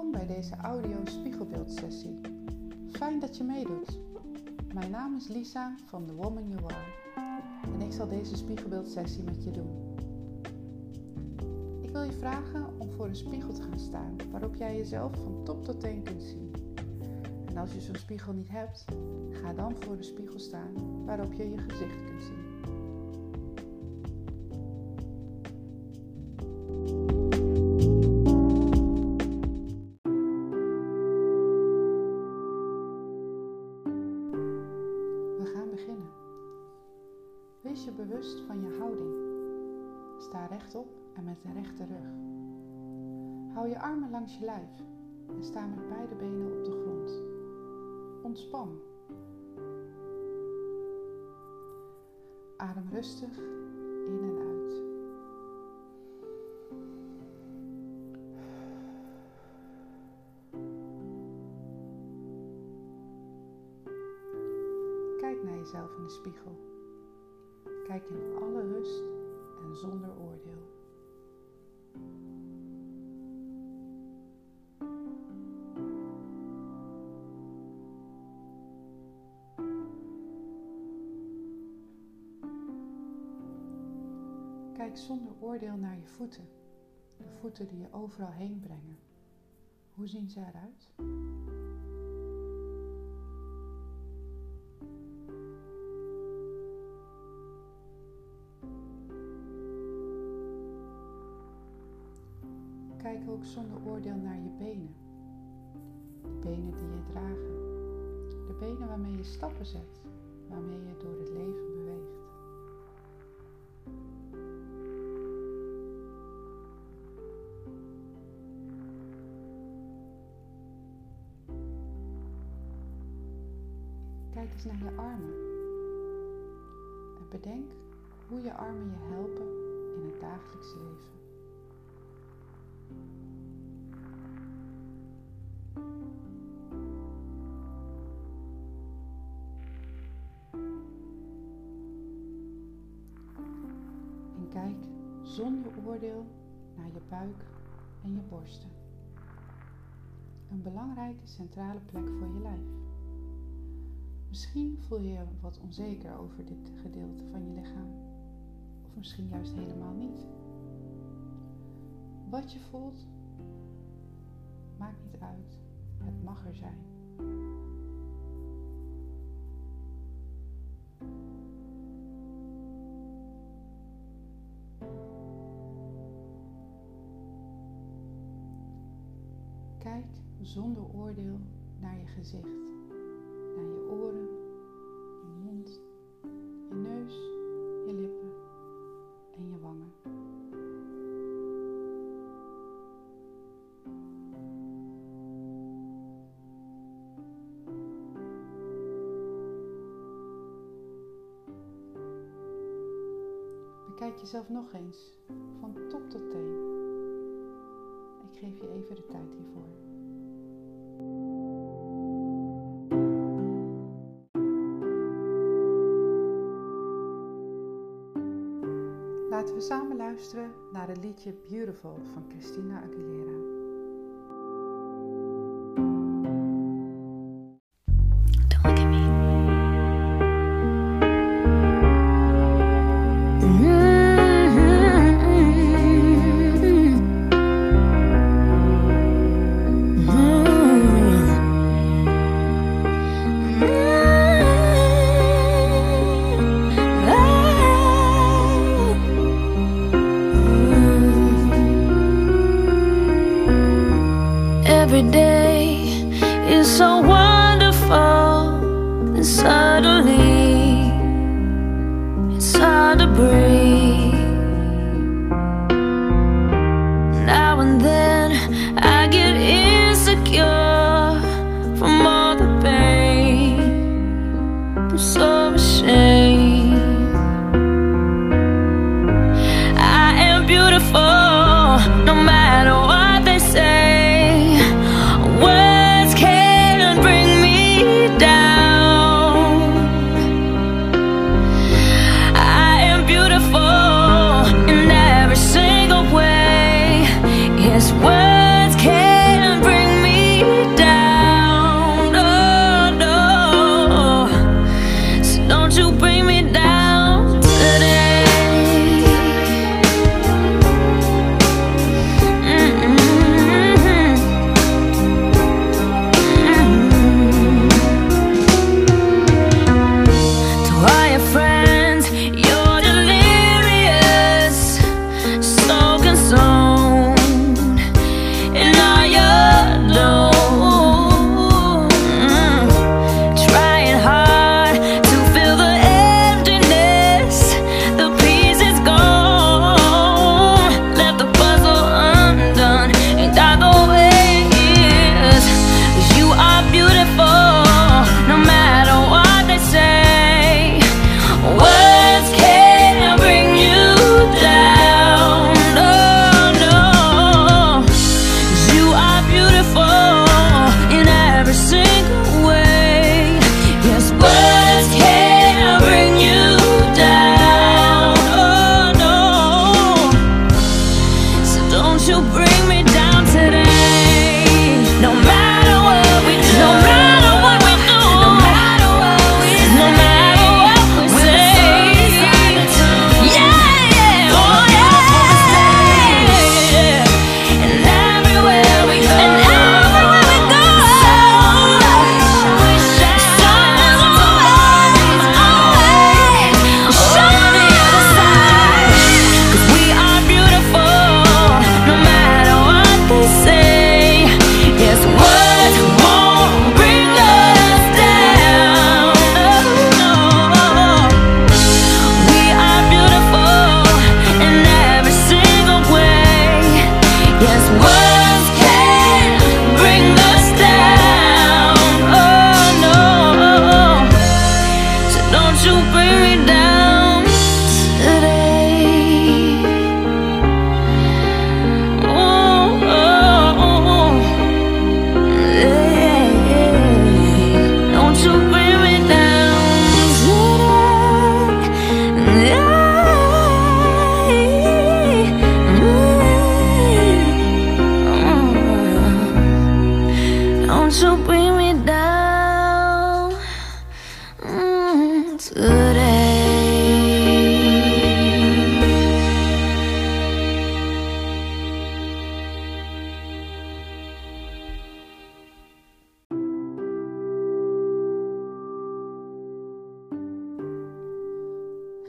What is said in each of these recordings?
Welkom bij deze audio spiegelbeeldsessie. Fijn dat je meedoet. Mijn naam is Lisa van The Woman You Are en ik zal deze spiegelbeeldsessie met je doen. Ik wil je vragen om voor een spiegel te gaan staan waarop jij jezelf van top tot teen kunt zien. En als je zo'n spiegel niet hebt, ga dan voor de spiegel staan waarop je je gezicht kunt zien. Wees je bewust van je houding. Sta rechtop en met de rechte rug. Hou je armen langs je lijf en sta met beide benen op de grond. Ontspan. Adem rustig in en uit. Kijk naar jezelf in de spiegel. Kijk in alle rust en zonder oordeel. Kijk zonder oordeel naar je voeten. De voeten die je overal heen brengen. Hoe zien ze eruit? Waarmee je door het leven beweegt. Kijk eens naar je armen. En bedenk hoe je armen je helpen in het dagelijks leven. Buik en je borsten. Een belangrijke centrale plek voor je lijf. Misschien voel je je wat onzeker over dit gedeelte van je lichaam. Of misschien juist helemaal niet. Wat je voelt, maakt niet uit. Het mag er zijn. Zonder oordeel naar je gezicht, naar je oren, je mond, je neus, je lippen en je wangen. Bekijk jezelf nog eens, van top tot teen. Ik geef je even de tijd hiervoor. Laten we samen luisteren naar het liedje Beautiful van Christina Aguilera.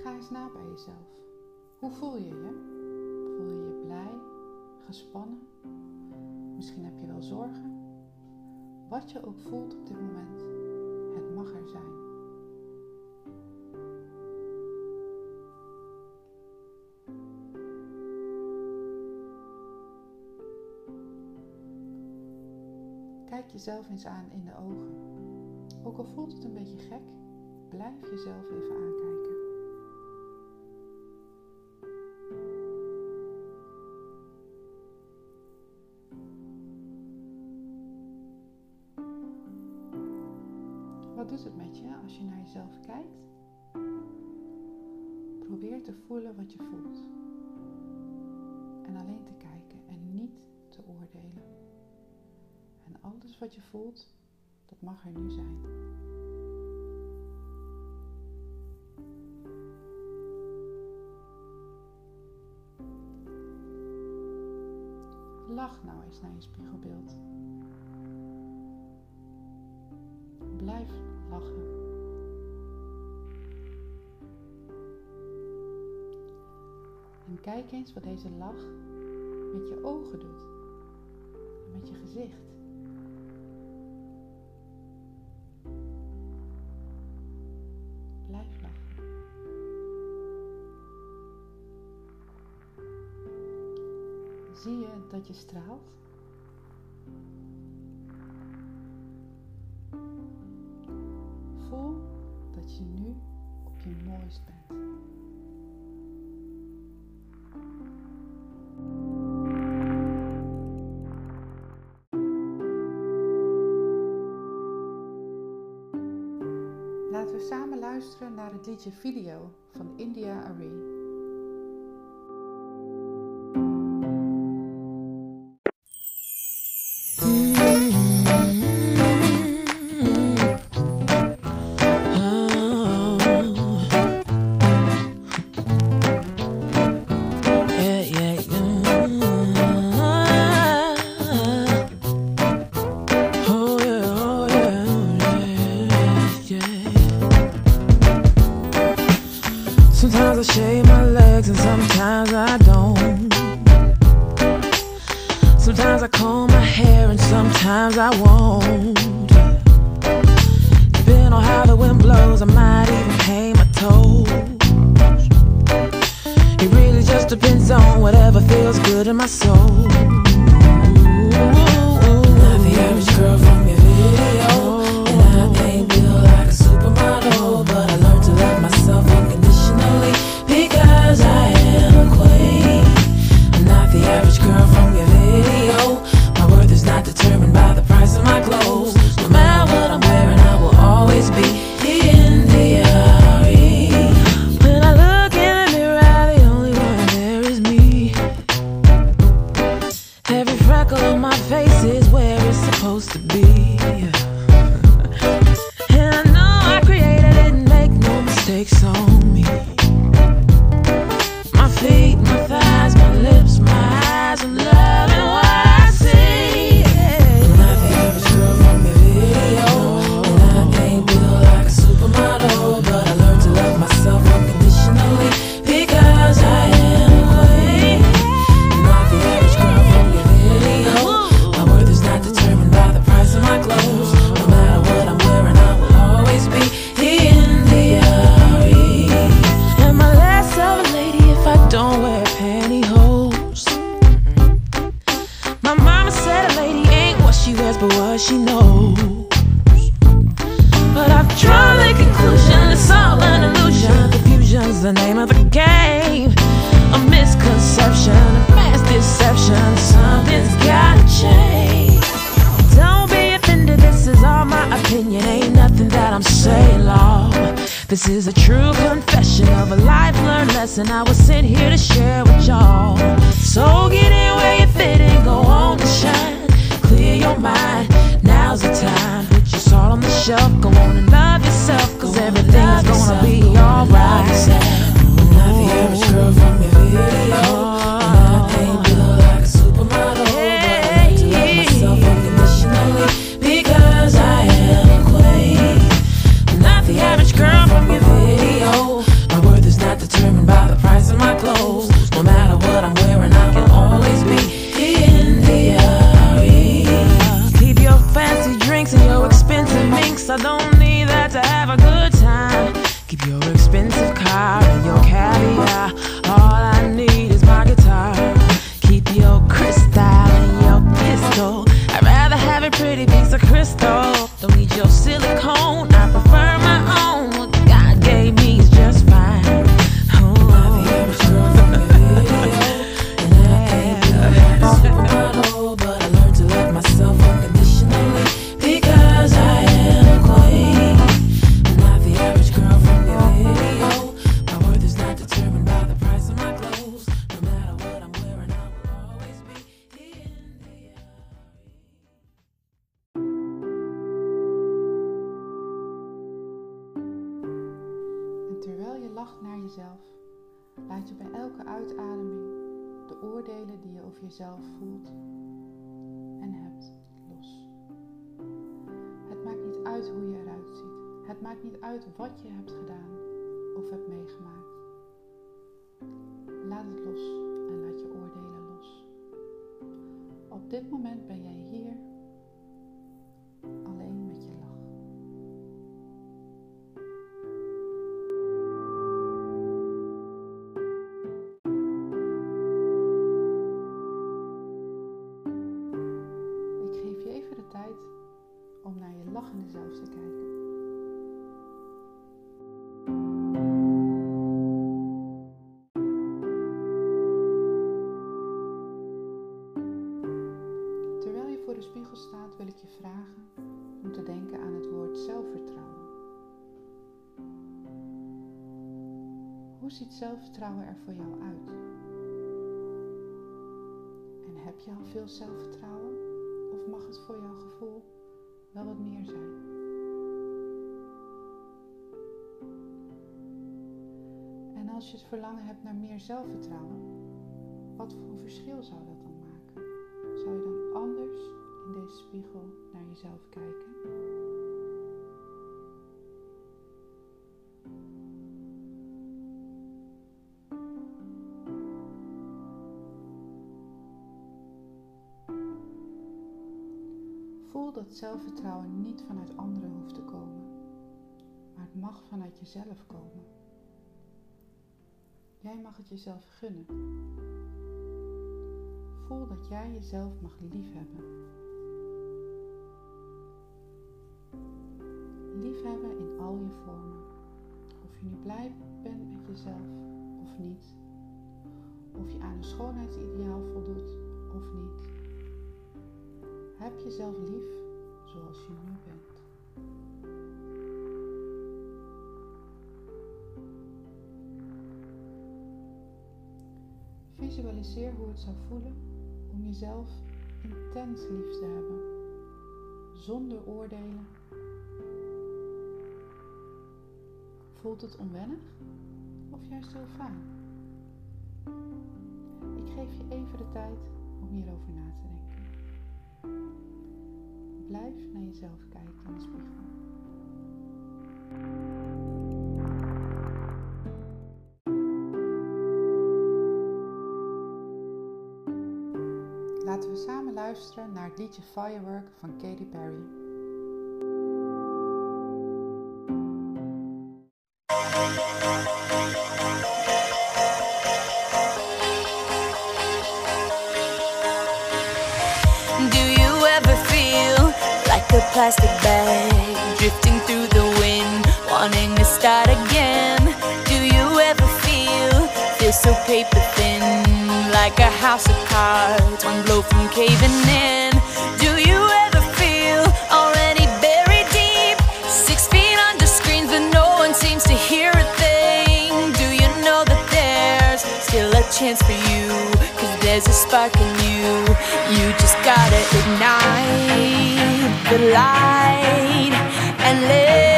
Ga eens na bij jezelf. Hoe voel je je? Voel je je blij, gespannen? Misschien heb je wel zorgen? Wat je ook voelt op dit moment, het mag er zijn. Kijk jezelf eens aan in de ogen. Ook al voelt het een beetje gek, blijf jezelf even aankijken. Wat doet het met je als je naar jezelf kijkt? Probeer te voelen wat je voelt. En alleen te kijken en niet te oordelen. En alles wat je voelt, dat mag er nu zijn. Lach nou eens naar je spiegelbeeld. Lachen. En kijk eens wat deze lach met je ogen doet. En met je gezicht. Blijf lachen. Zie je dat je straalt? Laten we samen luisteren naar het liedje Video van India Arie. Sometimes I comb my hair and sometimes I won't. Depending on how the wind blows, I might even paint my toes. It really just depends on whatever feels good in my soul. Laat je bij elke uitademing de oordelen die je over jezelf voelt en hebt los. Het maakt niet uit hoe je eruit ziet. Het maakt niet uit wat je hebt gedaan of hebt meegemaakt. Laat het los en laat je oordelen los. Op dit moment ben jij zelfvertrouwen er voor jou uit? En heb je al veel zelfvertrouwen? Of mag het voor jouw gevoel wel wat meer zijn? En als je het verlangen hebt naar meer zelfvertrouwen, wat voor verschil zou dat dan maken? Zou je dan anders in deze spiegel naar jezelf kijken? Zelfvertrouwen niet vanuit anderen hoeft te komen, maar het mag vanuit jezelf komen. Jij mag het jezelf gunnen. Voel dat jij jezelf mag liefhebben. Liefhebben in al je vormen. Of je nu blij bent met jezelf of niet. Of je aan een schoonheidsideaal voldoet of niet. Heb jezelf lief zoals je nu bent. Visualiseer hoe het zou voelen om jezelf intens lief te hebben, zonder oordelen. Voelt het onwennig of juist heel fijn? Ik geef je even de tijd om hierover na te denken. Blijf naar jezelf kijken in de spiegel. Laten we samen luisteren naar het liedje Firework van Katy Perry. Plastic bag drifting through the wind, wanting to start again? Do you ever feel feel so paper thin, like a house of cards, one blow from caving in? Do you ever feel already buried deep, six feet under screens, but no one seems to hear a thing? Do you know that there's still a chance for you? Cause there's a spark in you. You just gotta ignite the light and let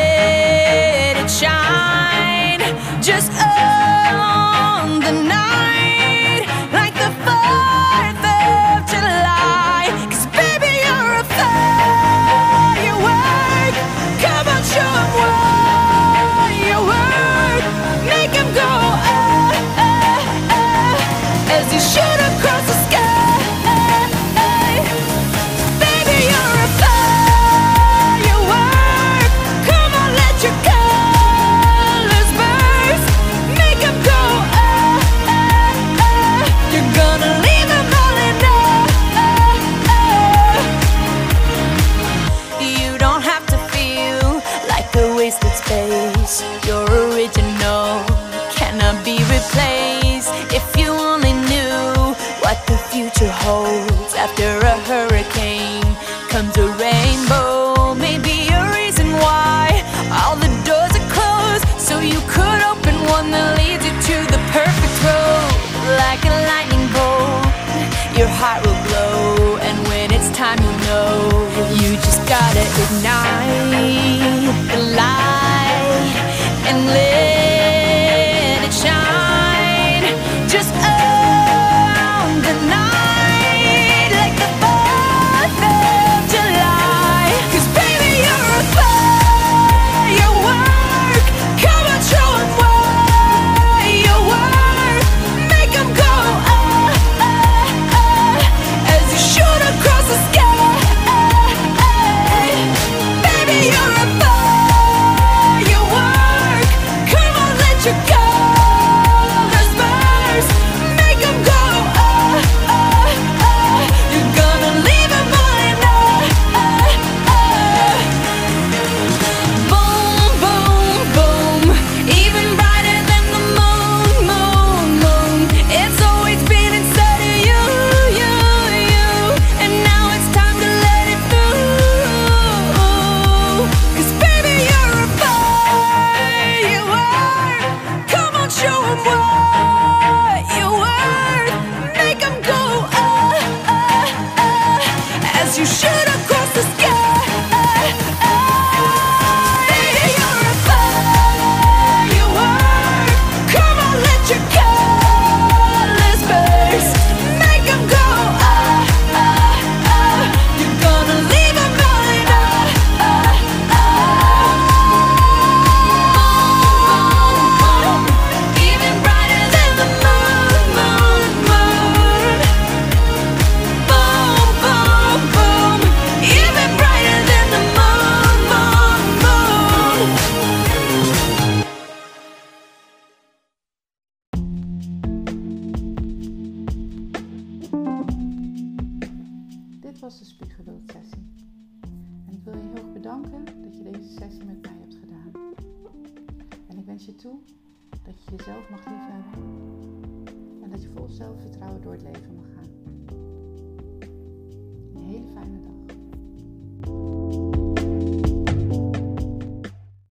future holds after a hurricane comes a rainbow. Maybe a reason why all the doors are closed, so you could open one that leads you to the perfect road. Like a lightning bolt, your heart will glow, and when it's time, you know you just gotta ignite